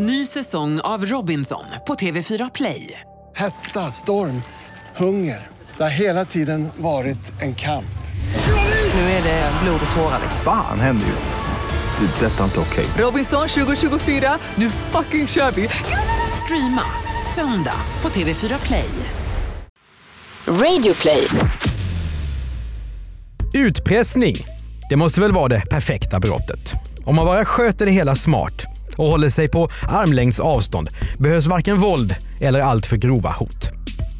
Ny säsong av Robinson på TV4 Play. Hetta, storm, hunger. Det har hela tiden varit en kamp. Nu är det blod och tårar. Fan händer just nu. Det. är Detta är inte okej. Robinson 2024, nu fucking kör vi! Streama söndag på TV4 Play. Radio play. Utpressning, det måste väl vara det perfekta brottet. Om man bara sköter det hela smart och håller sig på armlängds avstånd behövs varken våld eller alltför grova hot.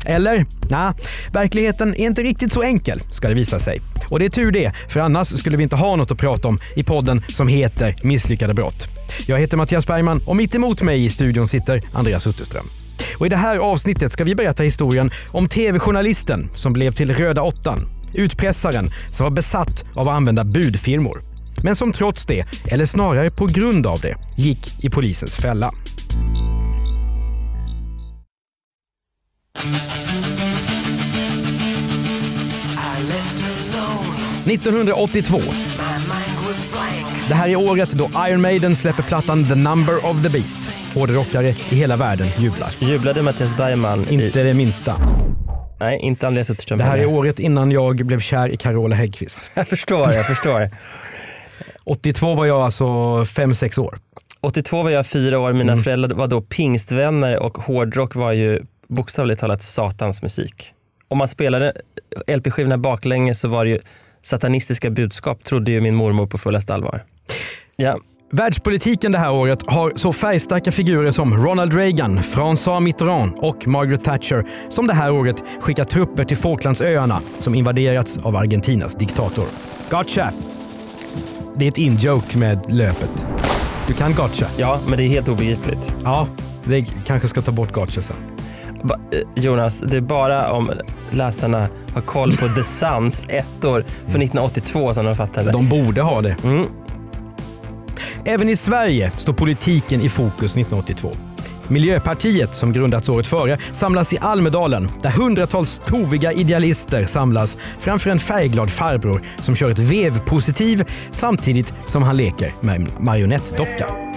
Eller? Nej, verkligheten är inte riktigt så enkel ska det visa sig. Och det är tur det, för annars skulle vi inte ha något att prata om i podden som heter Misslyckade brott. Jag heter Mattias Bergman och mitt emot mig i studion sitter Andreas Utterström. Och I det här avsnittet ska vi berätta historien om tv-journalisten som blev till Röda åttan. Utpressaren som var besatt av att använda budfirmor. Men som trots det, eller snarare på grund av det, gick i polisens fälla. –1982. Det här är året då Iron Maiden släpper plattan The Number of the Beast. Hårdrockare i hela världen jublar. Jublade Mattias Bergman? Inte det minsta. Nej, inte Andreas Utterström. Det här är året innan jag blev kär i Carola Häggkvist. Jag förstår, jag förstår. 82 var jag alltså 5-6 år. 82 var jag fyra år, Mm. mina föräldrar var då pingstvänner och hårdrock var ju bokstavligt talat satans musik. Om man spelade LP-skivorna baklänges så var det ju satanistiska budskap, trodde ju min mormor på fullaste allvar. Ja, Världspolitiken det här året har så färgstarka figurer som Ronald Reagan, François Mitterrand och Margaret Thatcher som det här året skickar trupper till Falklandsöarna som invaderats av Argentinas diktator. Gotcha! Det är ett in-joke med löpet. Du kan gotcha. ja, men det är helt obegripligt. Ja, det kanske ska ta bort gotcha sen. Ba- eh, Jonas, det är bara om läsarna har koll på The Suns ettor för 1982 som de fattar det. De borde ha det. Mm. Även i Sverige står politiken i fokus 1982. Miljöpartiet, som grundats året före, samlas i Almedalen där hundratals toviga idealister samlas framför en färgglad farbror som kör ett vevpositiv samtidigt som han leker med en marionettdocka.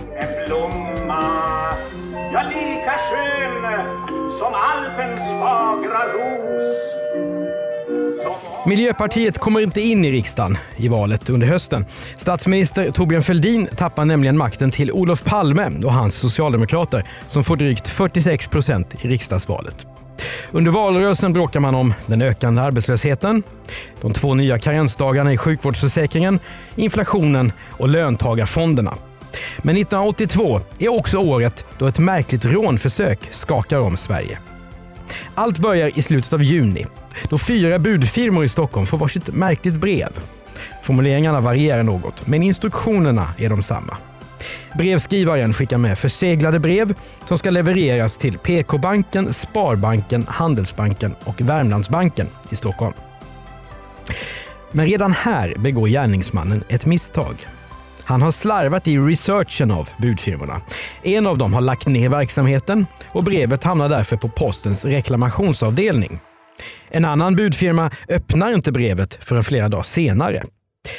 Miljöpartiet kommer inte in i riksdagen i valet under hösten. Statsminister Torbjörn Fälldin tappar nämligen makten till Olof Palme och hans socialdemokrater som får drygt 46 procent i riksdagsvalet. Under valrörelsen bråkar man om den ökande arbetslösheten, de två nya karensdagarna i sjukvårdsförsäkringen, inflationen och löntagarfonderna. Men 1982 är också året då ett märkligt rånförsök skakar om Sverige. Allt börjar i slutet av juni då fyra budfirmor i Stockholm får varsitt märkligt brev. Formuleringarna varierar något, men instruktionerna är de samma. Brevskrivaren skickar med förseglade brev som ska levereras till PK-banken, Sparbanken, Handelsbanken och Värmlandsbanken i Stockholm. Men redan här begår gärningsmannen ett misstag. Han har slarvat i researchen av budfirmorna. En av dem har lagt ner verksamheten och brevet hamnar därför på postens reklamationsavdelning. En annan budfirma öppnar inte brevet förrän flera dagar senare.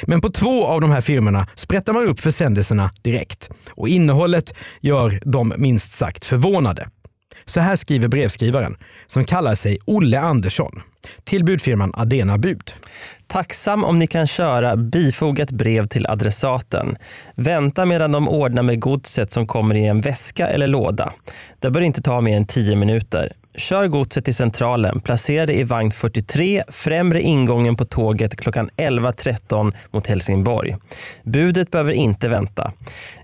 Men på två av de här firmorna sprättar man upp försändelserna direkt och innehållet gör dem minst sagt förvånade. Så här skriver brevskrivaren, som kallar sig Olle Andersson, till budfirman Adena Bud. Tacksam om ni kan köra bifogat brev till adressaten. Vänta medan de ordnar med godset som kommer i en väska eller låda. Det bör inte ta mer än 10 minuter. Kör godset till centralen, placera det i vagn 43, främre ingången på tåget klockan 11.13 mot Helsingborg. Budet behöver inte vänta.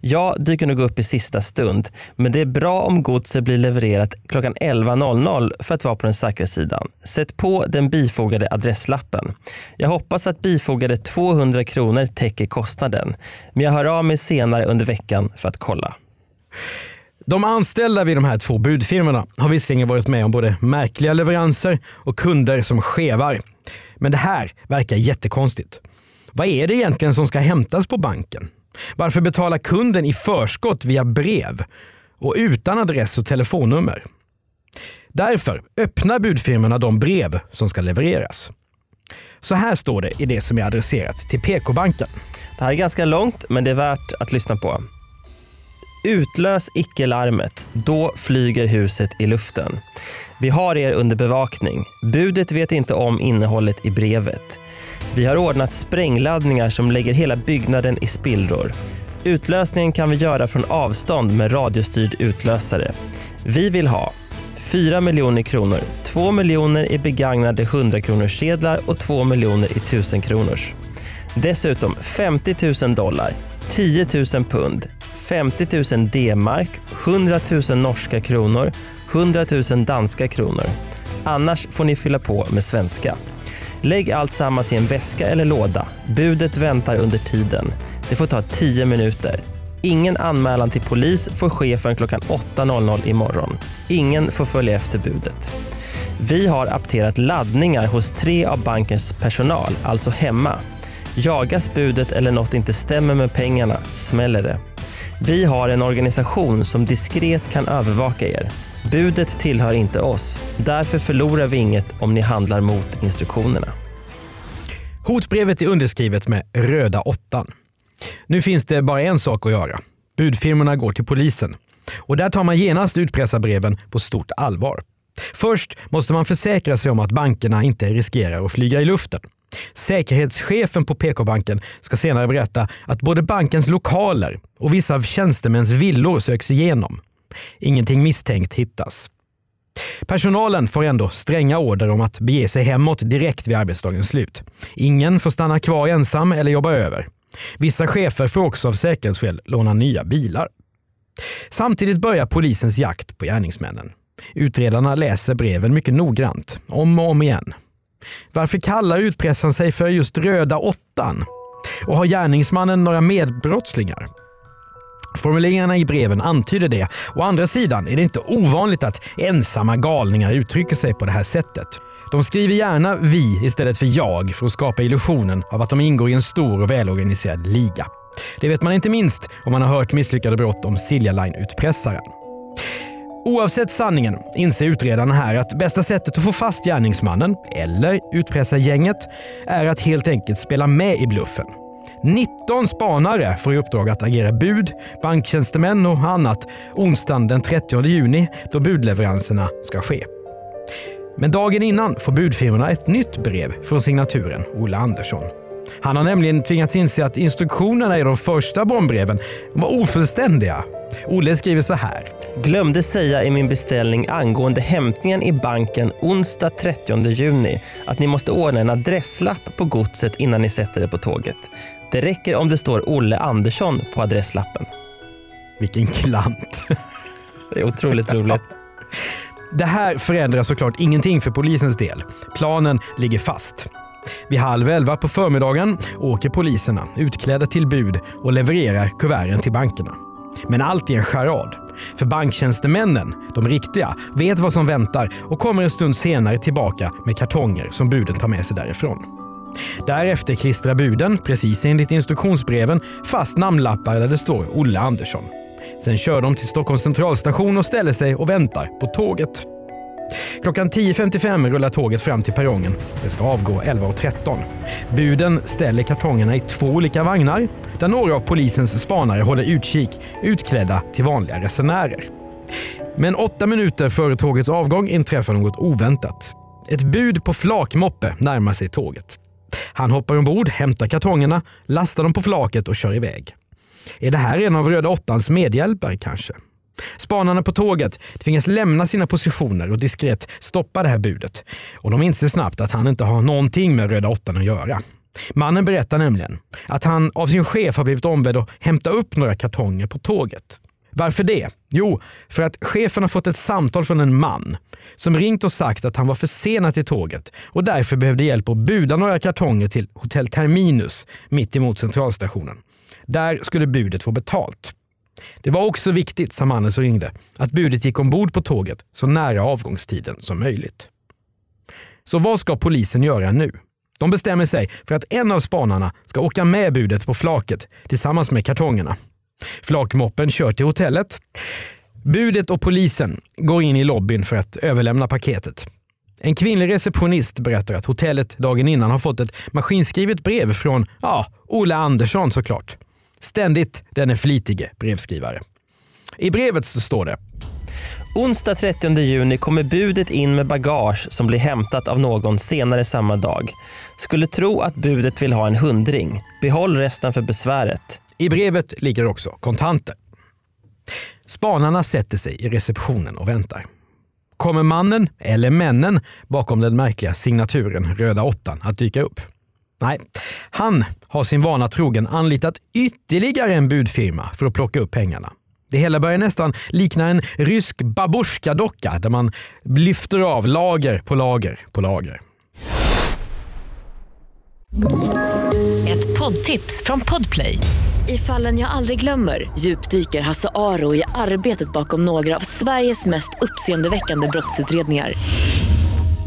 Jag dyker nog upp i sista stund, men det är bra om godset blir levererat klockan 11.00 för att vara på den säkra sidan. Sätt på den bifogade adresslappen. Jag hoppas att bifogade 200 kronor täcker kostnaden, men jag hör av mig senare under veckan för att kolla. De anställda vid de här två budfirmorna har visserligen varit med om både märkliga leveranser och kunder som skevar. Men det här verkar jättekonstigt. Vad är det egentligen som ska hämtas på banken? Varför betalar kunden i förskott via brev och utan adress och telefonnummer? Därför öppnar budfirmorna de brev som ska levereras. Så här står det i det som är adresserat till PK-banken. Det här är ganska långt, men det är värt att lyssna på. Utlös icke-larmet. Då flyger huset i luften. Vi har er under bevakning. Budet vet inte om innehållet i brevet. Vi har ordnat sprängladdningar som lägger hela byggnaden i spillror. Utlösningen kan vi göra från avstånd med radiostyrd utlösare. Vi vill ha 4 miljoner kronor, 2 miljoner i begagnade 100 kronors sedlar och 2 miljoner i 1000 kronors. Dessutom 50 000 dollar, 10 000 pund, 50 000 D-mark, 100 000 norska kronor, 100 000 danska kronor. Annars får ni fylla på med svenska. Lägg allt sammans i en väska eller låda. Budet väntar under tiden. Det får ta 10 minuter. Ingen anmälan till polis får ske förrän klockan 8.00 imorgon. Ingen får följa efter budet. Vi har apterat laddningar hos tre av bankens personal, alltså hemma. Jagas budet eller något inte stämmer med pengarna smäller det. Vi har en organisation som diskret kan övervaka er. Budet tillhör inte oss. Därför förlorar vi inget om ni handlar mot instruktionerna. Hotbrevet är underskrivet med röda åttan. Nu finns det bara en sak att göra. Budfirmorna går till polisen. Och där tar man genast utpressarbreven på stort allvar. Först måste man försäkra sig om att bankerna inte riskerar att flyga i luften. Säkerhetschefen på PK-banken ska senare berätta att både bankens lokaler och vissa av tjänstemäns villor söks igenom. Ingenting misstänkt hittas. Personalen får ändå stränga order om att bege sig hemåt direkt vid arbetsdagens slut. Ingen får stanna kvar ensam eller jobba över. Vissa chefer får också av säkerhetsskäl låna nya bilar. Samtidigt börjar polisens jakt på gärningsmännen. Utredarna läser breven mycket noggrant, om och om igen. Varför kallar utpressaren sig för just röda åttan? Och har gärningsmannen några medbrottslingar? Formuleringarna i breven antyder det. Å andra sidan är det inte ovanligt att ensamma galningar uttrycker sig på det här sättet. De skriver gärna vi istället för jag för att skapa illusionen av att de ingår i en stor och välorganiserad liga. Det vet man inte minst om man har hört misslyckade brott om Silja Line-utpressaren. Oavsett sanningen inser utredarna här att bästa sättet att få fast gärningsmannen, eller utpressa gänget, är att helt enkelt spela med i bluffen. 19 spanare får i uppdrag att agera bud, banktjänstemän och annat onsdagen den 30 juni då budleveranserna ska ske. Men dagen innan får budfirmorna ett nytt brev från signaturen Olle Andersson. Han har nämligen tvingats inse att instruktionerna i de första bombreven var ofullständiga. Olle skriver så här. Glömde säga i min beställning angående hämtningen i banken onsdag 30 juni att ni måste ordna en adresslapp på godset innan ni sätter det på tåget. Det räcker om det står Olle Andersson på adresslappen. Vilken klant. Det är otroligt roligt. Det här förändrar såklart ingenting för polisens del. Planen ligger fast. Vid halv elva på förmiddagen åker poliserna utklädda till bud och levererar kuverten till bankerna. Men allt är en charad. För banktjänstemännen, de riktiga, vet vad som väntar och kommer en stund senare tillbaka med kartonger som buden tar med sig därifrån. Därefter klistrar buden, precis enligt instruktionsbreven, fast namnlappar där det står Olle Andersson. Sen kör de till Stockholms centralstation och ställer sig och väntar på tåget. Klockan 10.55 rullar tåget fram till perrongen. Det ska avgå 11.13. Buden ställer kartongerna i två olika vagnar där några av polisens spanare håller utkik utklädda till vanliga resenärer. Men åtta minuter före tågets avgång inträffar något oväntat. Ett bud på flakmoppe närmar sig tåget. Han hoppar ombord, hämtar kartongerna, lastar dem på flaket och kör iväg. Är det här en av Röda Åttans medhjälpare kanske? Spanarna på tåget tvingas lämna sina positioner och diskret stoppa det här budet. Och de inser snabbt att han inte har någonting med Röda Åttan att göra. Mannen berättar nämligen att han av sin chef har blivit ombedd att hämta upp några kartonger på tåget. Varför det? Jo, för att chefen har fått ett samtal från en man som ringt och sagt att han var försenad till tåget och därför behövde hjälp att buda några kartonger till Hotell Terminus mitt emot centralstationen. Där skulle budet få betalt. Det var också viktigt, sa mannen som ringde, att budet gick ombord på tåget så nära avgångstiden som möjligt. Så vad ska polisen göra nu? De bestämmer sig för att en av spanarna ska åka med budet på flaket tillsammans med kartongerna. Flakmoppen kör till hotellet. Budet och polisen går in i lobbyn för att överlämna paketet. En kvinnlig receptionist berättar att hotellet dagen innan har fått ett maskinskrivet brev från, ja, Olle Andersson såklart. Ständigt denne flitige brevskrivare. I brevet står det Onsdag 30 juni kommer budet in med bagage som blir hämtat av någon senare samma dag. Skulle tro att budet vill ha en hundring. Behåll resten för besväret. I brevet ligger också kontanter. Spanarna sätter sig i receptionen och väntar. Kommer mannen, eller männen, bakom den märkliga signaturen Röda åttan att dyka upp? Nej, han har sin vana trogen anlitat ytterligare en budfirma för att plocka upp pengarna. Det hela börjar nästan likna en rysk babusjka-docka där man lyfter av lager på lager på lager. Ett poddtips från Podplay. I fallen jag aldrig glömmer djupdyker Hasse Aro i arbetet bakom några av Sveriges mest uppseendeväckande brottsutredningar.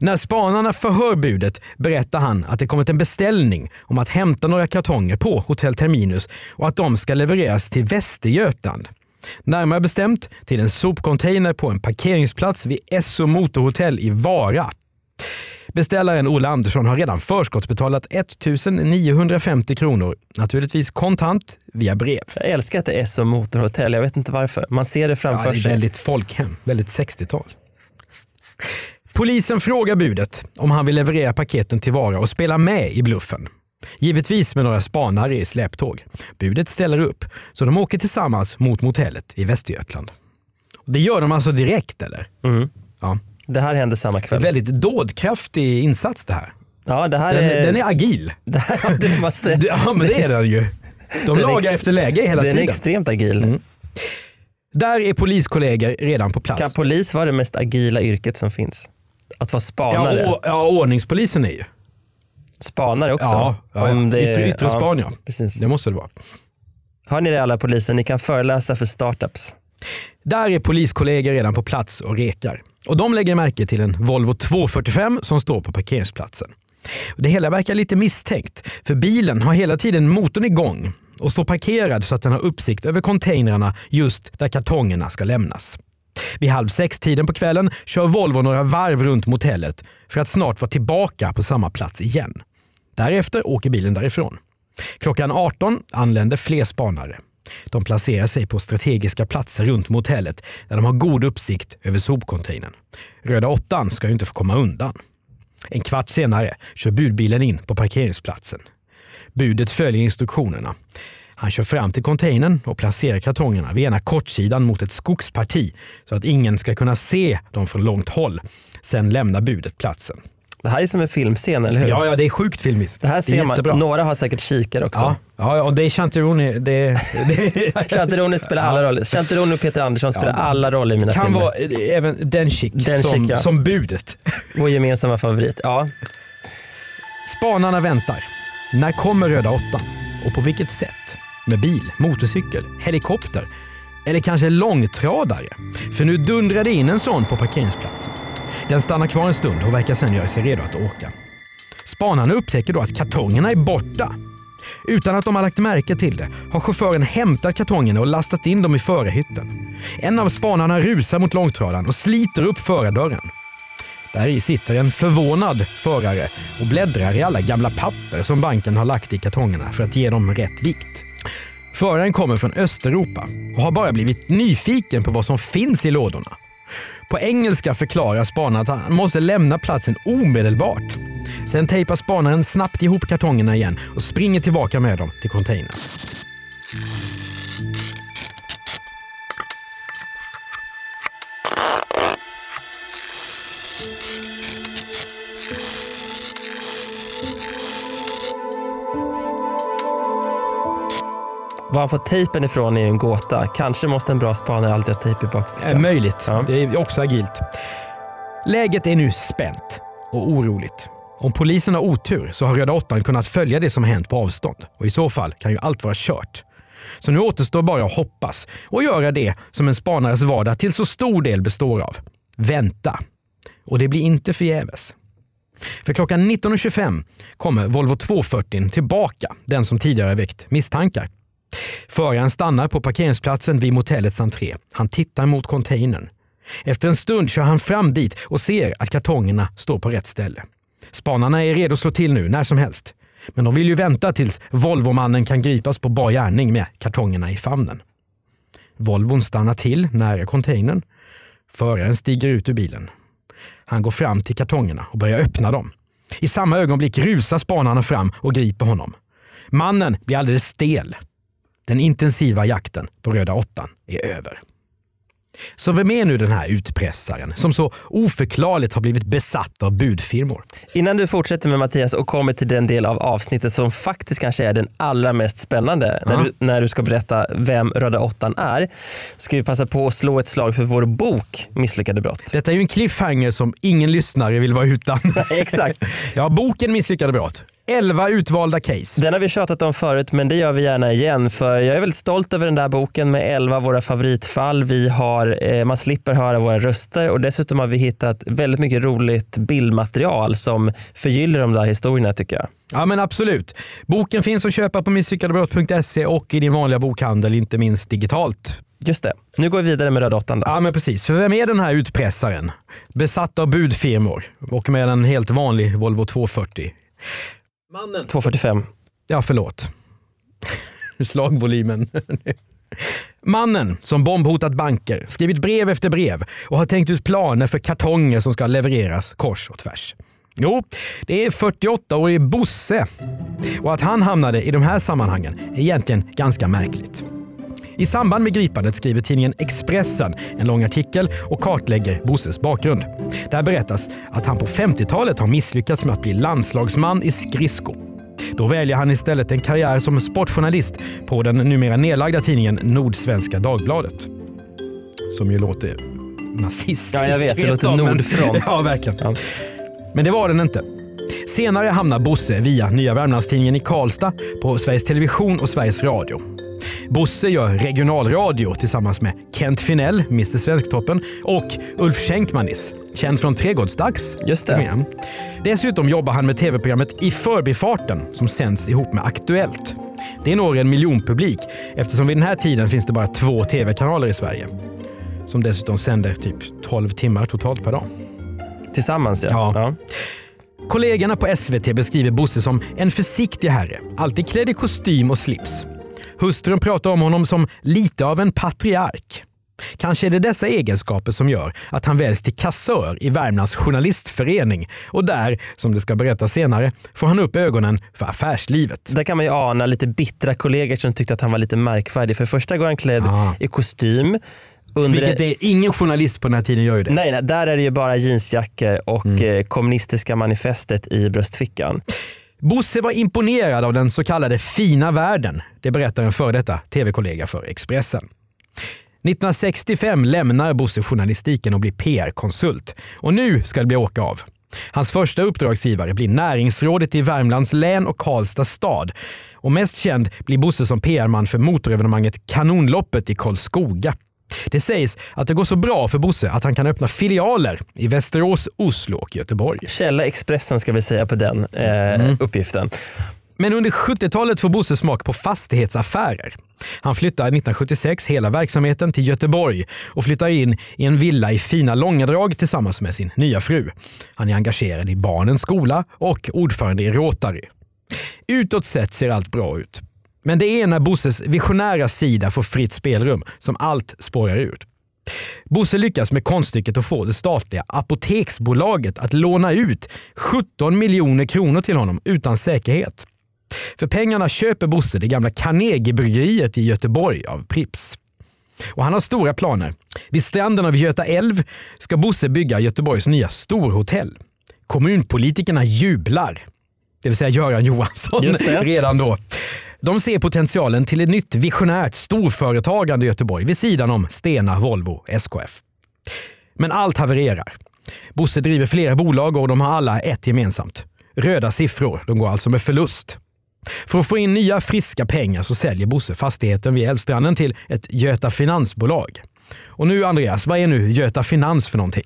När spanarna förhör budet berättar han att det kommit en beställning om att hämta några kartonger på Hotell Terminus och att de ska levereras till Västergötland. Närmare bestämt till en sopcontainer på en parkeringsplats vid Esso Motorhotell i Vara. Beställaren Olle Andersson har redan förskottsbetalat 1950 kronor. Naturligtvis kontant via brev. Jag älskar att det är Esso Motorhotell. Jag vet inte varför. Man ser det framför ja, det är sig. väldigt folkhem. Väldigt 60-tal. Polisen frågar budet om han vill leverera paketen till Vara och spela med i bluffen. Givetvis med några spanare i släptåg. Budet ställer upp, så de åker tillsammans mot motellet i Västergötland. Det gör de alltså direkt eller? Mm. Ja. Det här händer samma kväll. Väldigt dådkraftig insats det här. Ja, det här Den, är... den är agil. Det här, det måste... Ja men det är den ju. De Den är lagar efter läge hela Den är tiden. extremt agil. Mm. Där är poliskollegor redan på plats. Kan polis vara det mest agila yrket som finns? Att vara spanare? Ja, å, ja, ordningspolisen är ju. Spanare också? Ja, ja, Om det- yttre, yttre ja, span ja. Precis. Det måste det vara. Hör ni det alla poliser? Ni kan föreläsa för startups. Där är poliskollegor redan på plats och rekar. Och de lägger märke till en Volvo 245 som står på parkeringsplatsen. Det hela verkar lite misstänkt, för bilen har hela tiden motorn igång och står parkerad så att den har uppsikt över containrarna just där kartongerna ska lämnas. Vid halv sex-tiden på kvällen kör Volvo några varv runt motellet för att snart vara tillbaka på samma plats igen. Därefter åker bilen därifrån. Klockan 18 anländer fler spanare. De placerar sig på strategiska platser runt motellet där de har god uppsikt över sopcontainern. Röda åttan ska ju inte få komma undan. En kvart senare kör budbilen in på parkeringsplatsen. Budet följer instruktionerna. Han kör fram till containern och placerar kartongerna vid ena kortsidan mot ett skogsparti så att ingen ska kunna se dem från långt håll. Sen lämnar budet platsen. Det här är som en filmscen, eller hur? Ja, ja det är sjukt filmiskt. Det här är ser man. jättebra. Några har säkert kikare också. Ja, ja, och det är Chantironi. Det, det, Chantironi spelar alla roller. Chantironi och Peter Andersson spelar Ja. alla roller i mina kan filmer. vara eh, även Denchik Denchik, som, ja. som budet. Vår gemensamma favorit. Ja. Spanarna väntar. När kommer röda åttan? Och på vilket sätt? Med bil, motorcykel, helikopter eller kanske långtradare? För nu dundrar det in en sån på parkeringsplatsen. Den stannar kvar en stund och verkar sedan göra sig redo att åka. Spanarna upptäcker då att kartongerna är borta. Utan att de har lagt märke till det har chauffören hämtat kartongerna och lastat in dem i förarhytten. En av spanarna rusar mot långtradaren och sliter upp förardörren. Där i sitter en förvånad förare och bläddrar i alla gamla papper som banken har lagt i kartongerna för att ge dem rätt vikt. Föraren kommer från Östeuropa och har bara blivit nyfiken på vad som finns i lådorna. På engelska förklarar spanaren att han måste lämna platsen omedelbart. Sen tejpar spanaren snabbt ihop kartongerna igen och springer tillbaka med dem till containern. Var han får tejpen ifrån är ju en gåta. Kanske måste en bra spanare alltid ha tejp i bakfickan. möjligt. Ja. Det är också agilt. Läget är nu spänt och oroligt. Om polisen har otur så har Röda åttan kunnat följa det som hänt på avstånd och i så fall kan ju allt vara kört. Så nu återstår bara att hoppas och göra det som en spanares vardag till så stor del består av. Vänta. Och det blir inte förgäves. För klockan 19.25 kommer Volvo 240 tillbaka, den som tidigare väckt misstankar. Föraren stannar på parkeringsplatsen vid motellets entré. Han tittar mot containern. Efter en stund kör han fram dit och ser att kartongerna står på rätt ställe. Spanarna är redo att slå till nu, när som helst. Men de vill ju vänta tills Volvomannen kan gripas på bar gärning med kartongerna i famnen. Volvon stannar till nära containern. Föraren stiger ut ur bilen. Han går fram till kartongerna och börjar öppna dem. I samma ögonblick rusar spanarna fram och griper honom. Mannen blir alldeles stel. Den intensiva jakten på röda åttan är över. Så vem är nu den här utpressaren som så oförklarligt har blivit besatt av budfirmor? Innan du fortsätter med Mattias och kommer till den del av avsnittet som faktiskt kanske är den allra mest spännande Ja. när, du, när du ska berätta vem Röda åttan är, ska vi passa på att slå ett slag för vår bok Misslyckade brott. Detta är ju en cliffhanger som ingen lyssnare vill vara utan. Exakt. ja, boken Misslyckade brott. 11 utvalda case. Den har vi tjatat om förut men det gör vi gärna igen för jag är väldigt stolt över den där boken med 11 av våra favoritfall. Vi har, eh, man slipper höra våra röster och dessutom har vi hittat väldigt mycket roligt bildmaterial som förgyller de där historierna tycker jag. Ja men absolut. Boken finns att köpa på misslyckadebrott.se och i din vanliga bokhandel, inte minst digitalt. Just det. Nu går vi vidare med Röda åttan. Ja men precis. För vem är den här utpressaren? Besatt av budfirmor och med en helt vanlig Volvo 240. Mannen. 245. Ja, förlåt. Slagvolymen. Mannen som bombhotat banker, skrivit brev efter brev och har tänkt ut planer för kartonger som ska levereras kors och tvärs. Jo, det är 48-årige Bosse. Och att han hamnade i de här sammanhangen är egentligen ganska märkligt. I samband med gripandet skriver tidningen Expressen en lång artikel och kartlägger Bosses bakgrund. Där berättas att han på 50-talet har misslyckats med att bli landslagsman i skridsko. Då väljer han istället en karriär som sportjournalist på den numera nedlagda tidningen Nordsvenska Dagbladet. Som ju låter nazistiskt. Ja, jag vet. Det låter Nordfront. Ja, verkligen. Ja. Men det var den inte. Senare hamnar Bosse via Nya Värmlandstidningen i Karlstad på Sveriges Television och Sveriges Radio. Bosse gör regionalradio tillsammans med Kent Finell, Mr Svensktoppen och Ulf Schenkmanis, känd från Trädgårdsdags. Just det. Dessutom jobbar han med tv-programmet I förbifarten som sänds ihop med Aktuellt. Det når en miljonpublik eftersom vid den här tiden finns det bara två tv-kanaler i Sverige. Som dessutom sänder typ 12 timmar totalt per dag. Tillsammans ja. Ja. ja. Kollegorna på SVT beskriver Bosse som en försiktig herre, alltid klädd i kostym och slips. Hustrun pratar om honom som lite av en patriark. Kanske är det dessa egenskaper som gör att han väljs till kassör i Värmlands journalistförening och där, som det ska berättas senare, får han upp ögonen för affärslivet. Där kan man ju ana lite bittra kollegor som tyckte att han var lite märkvärdig. För första går han klädd Ah. i kostym. Under Vilket är, ingen journalist på den här tiden gör ju det. Nej, nej, där är det ju bara jeansjackor och Mm. eh, kommunistiska manifestet i bröstfickan. Bosse var imponerad av den så kallade fina världen. Det berättar en före detta tv-kollega för Expressen. 1965 lämnar Bosse journalistiken och blir PR-konsult. Och nu ska det bli åka av. Hans första uppdragsgivare blir näringsrådet i Värmlands län och Karlstad stad. Och mest känd blir Bosse som PR-man för motorevenemanget Kanonloppet i Karlskoga. Det sägs att det går så bra för Bosse att han kan öppna filialer i Västerås, Oslo och Göteborg. Källa Expressen ska vi säga på den eh, Mm. uppgiften. Men under 70-talet får Bosse smak på fastighetsaffärer. Han flyttar 1976 hela verksamheten till Göteborg och flyttar in i en villa i fina Långedrag tillsammans med sin nya fru. Han är engagerad i barnens skola och ordförande i Rotary. Utåt sett ser allt bra ut. Men det är när Bosses visionära sida får fritt spelrum som allt spårar ur. Bosse lyckas med konststycket att få det statliga Apoteksbolaget att låna ut 17 miljoner kronor till honom utan säkerhet. För pengarna köper Bosse det gamla Carnegiebryggeriet i Göteborg av Prips. Och han har stora planer. Vid stranden av Göta älv ska Bosse bygga Göteborgs nya storhotell. Kommunpolitikerna jublar. Det vill säga Göran Johansson redan då. De ser potentialen till ett nytt visionärt storföretagande i Göteborg vid sidan om Stena, Volvo, SKF. Men allt havererar. Bosse driver flera bolag och de har alla ett gemensamt. Röda siffror. De går alltså med förlust. För att få in nya friska pengar så säljer Bosse fastigheten vid Älvstranden till ett Göta Finansbolag. Och nu Andreas, vad är nu Göta Finans för någonting?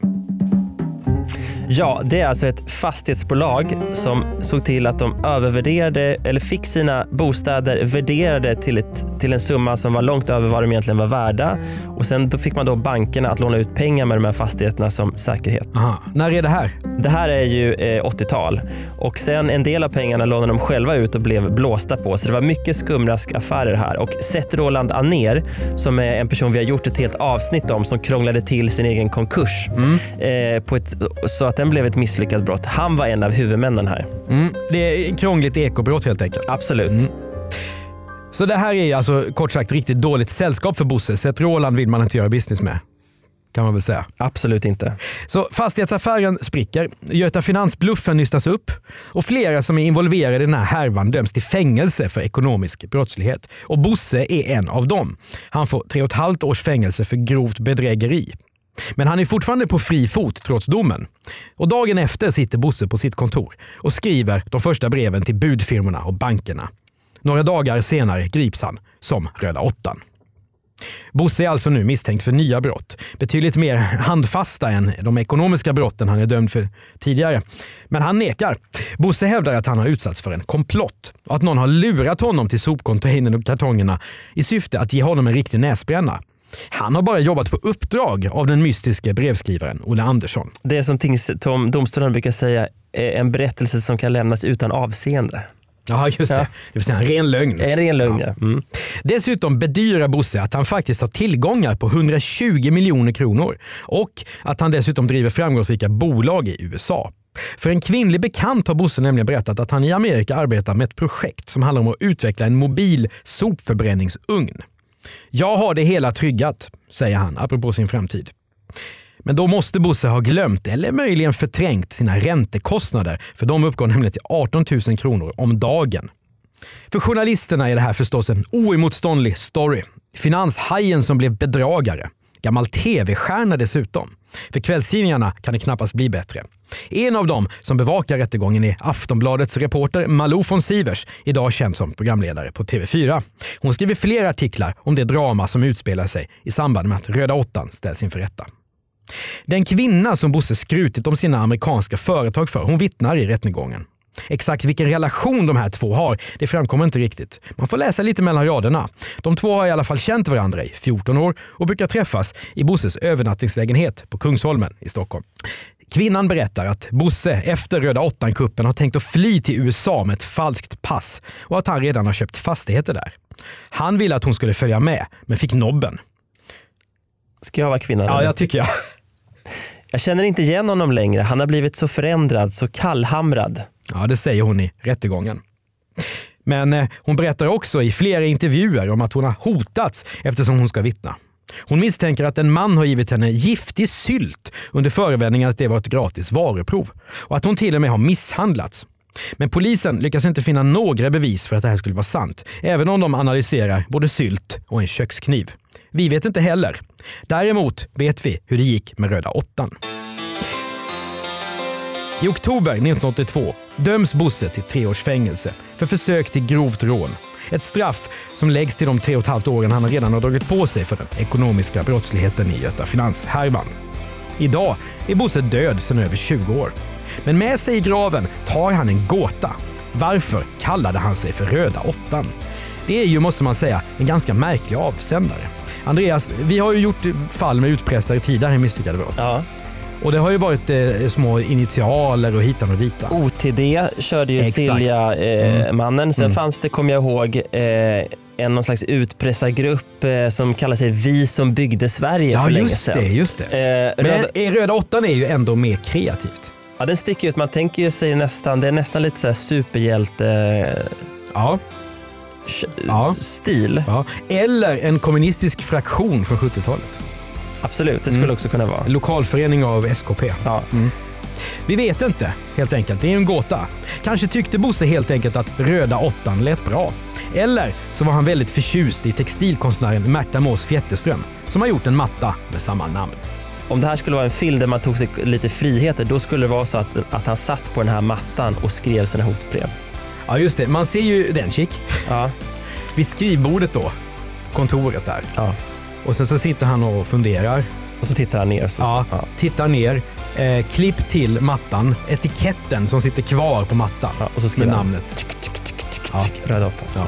Ja, det är alltså ett fastighetsbolag som såg till att de övervärderade, eller fick sina bostäder värderade till, ett, till en summa som var långt över vad de egentligen var värda. Och sen då fick man då bankerna att låna ut pengar med de här fastigheterna som säkerhet. Aha. När är det här? Det här är ju eh, 80-tal och sen en del av pengarna lånade de själva ut och blev blåsta på. Så det var mycket skumraskaffärer här. Och sett Roland Aner, som är en person vi har gjort ett helt avsnitt om, som krånglade till sin egen konkurs eh, på ett, så att den blev ett misslyckat brott. Han var en av huvudmännen här. Mm. Det är krångligt ekobrott helt enkelt. Absolut. Så det här är alltså kort sagt riktigt dåligt sällskap för Bosse. Så ett Roland vill man inte göra business med. Kan man väl säga. Absolut inte. Så fastighetsaffären spricker, Göta Finansbluffen nystas upp och flera som är involverade i den här härvan döms till fängelse för ekonomisk brottslighet. Och Bosse är en av dem. Han får tre och ett halvt års fängelse för grovt bedrägeri. Men han är fortfarande på fri fot trots domen. Och dagen efter sitter Bosse på sitt kontor och skriver de första breven till budfirmorna och bankerna. Några dagar senare grips han som Röda åttan. Bosse är alltså nu misstänkt för nya brott. Betydligt mer handfasta än de ekonomiska brotten han är dömd för tidigare. Men han nekar. Bosse hävdar att han har utsatts för en komplott och att någon har lurat honom till sopcontainern och kartongerna i syfte att ge honom en riktig näsbränna. Han har bara jobbat på uppdrag av den mystiske brevskrivaren Olle Andersson. Det är som tom, domstolarna brukar säga, eh, en berättelse som kan lämnas utan avseende. Ja, just det. Ja. Det vill säga en ren lögn. En ren lögn, ja. Mm. Dessutom bedyrar Bosse att han faktiskt har tillgångar på 120 miljoner kronor och att han dessutom driver framgångsrika bolag i USA. För en kvinnlig bekant har Bosse nämligen berättat att han i Amerika arbetar med ett projekt som handlar om att utveckla en mobil sopförbränningsugn. Jag har det hela tryggat, säger han apropå sin framtid. Men då måste Bosse ha glömt eller möjligen förträngt sina räntekostnader för de uppgår nämligen till 18 000 kronor om dagen. För journalisterna är det här förstås en oemotståndlig story. Finanshajen som blev bedragare. Gammal tv-stjärna dessutom. För kvällstidningarna kan det knappast bli bättre. En av dem som bevakar rättegången är Aftonbladets reporter Malou von Sivers, idag känd som programledare på TV4. Hon skriver flera artiklar om det drama som utspelar sig i samband med att Röda åttan ställs inför rätta. Den kvinna som Bosse skrutit om sina amerikanska företag för, hon vittnar i rättegången. Exakt vilken relation de här två har, det framkommer inte riktigt. Man får läsa lite mellan raderna. De två har i alla fall känt varandra i 14 år och brukar träffas i Bosses övernattningslägenhet på Kungsholmen i Stockholm. Kvinnan berättar att Bosse efter Röda åttan-kuppen har tänkt att fly till USA med ett falskt pass och att han redan har köpt fastigheter där. Han ville att hon skulle följa med, men fick nobben. Ska jag vara kvinnan? Ja, jag tycker jag. jag känner inte igen honom längre. Han har blivit så förändrad, så kallhamrad. Ja, det säger hon i rättegången. Men eh, hon berättar också i flera intervjuer om att hon har hotats eftersom hon ska vittna. Hon misstänker att en man har givit henne giftig sylt under förevändningen att det var ett gratis varuprov och att hon till och med har misshandlats. Men polisen lyckas inte finna några bevis för att det här skulle vara sant, även om de analyserar både sylt och en kökskniv. Vi vet inte heller. Däremot vet vi hur det gick med Röda åttan. I oktober 1982 döms Bosse till tre års fängelse för försök till grovt rån. Ett straff som läggs till de tre och ett halvt åren han redan har dragit på sig för den ekonomiska brottsligheten i Göta Finans-härvan. Idag är Bosse död sedan över 20 år. Men med sig i graven tar han en gåta. Varför kallade han sig för Röda åttan? Det är ju, måste man säga, en ganska märklig avsändare. Andreas, vi har ju gjort fall med utpressare tidigare i Misslyckade brott. Ja. Och det har ju varit eh, små initialer och hitan och ditan. OTD körde ju. Silja-mannen. Eh, mannen. Sen Mm. fanns det, kommer jag ihåg, eh, en någon slags utpressargrupp eh, som kallar sig Vi som byggde Sverige Ja, för länge just sedan. det. Just det. Eh, Men röda, Röda åttan är ju ändå mer kreativt. ja, den sticker ut. Man tänker ju sig nästan, det är nästan lite så här superhjälte Ja. Ja. stil. ja. Eller en kommunistisk fraktion från 70-talet. Absolut, det skulle Mm. också kunna vara. En lokalförening av SKP. Ja. Vi vet inte, helt enkelt. Det är en gåta. Kanske tyckte Bosse helt enkelt att Röda åttan lät bra. Eller så var han väldigt förtjust i textilkonstnären Märta Mås Fjätterström som har gjort en matta med samma namn. Om det här skulle vara en film där man tog sig lite friheter, då skulle det vara så att, att han satt på den här mattan och skrev sina hotbrev. Ja, just det. Man ser ju den chick Ja. vid skrivbordet då. Kontoret där. Ja. Och sen så sitter han och funderar. Och så tittar han ner. Så, Ja, tittar ner, eh, klipp till mattan, etiketten som sitter kvar på mattan Ja, och så med skriver han. namnet. Ja. Röda åttan. Ja.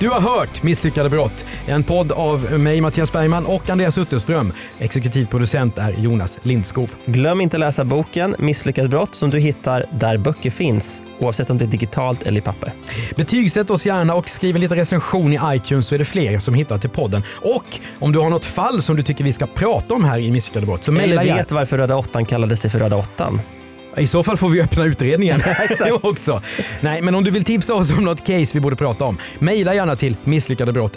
Du har hört Misslyckade brott, en podd av mig Mattias Bergman och Andreas Utterström. Exekutiv producent är Jonas Lindskog. Glöm inte läsa boken Misslyckat brott som du hittar där böcker finns, oavsett om det är digitalt eller i papper. Betygsätt oss gärna och skriv en liten recension i iTunes så är det fler som hittar till podden. Och om du har något fall som du tycker vi ska prata om här i Misslyckade brott så Eller mejla gärna. vet varför Röda åttan kallade sig för Röda åttan. I så fall får vi öppna utredningen. Också. Nej, men om du vill tipsa oss om något case vi borde prata om, mejla gärna till misslyckadebrott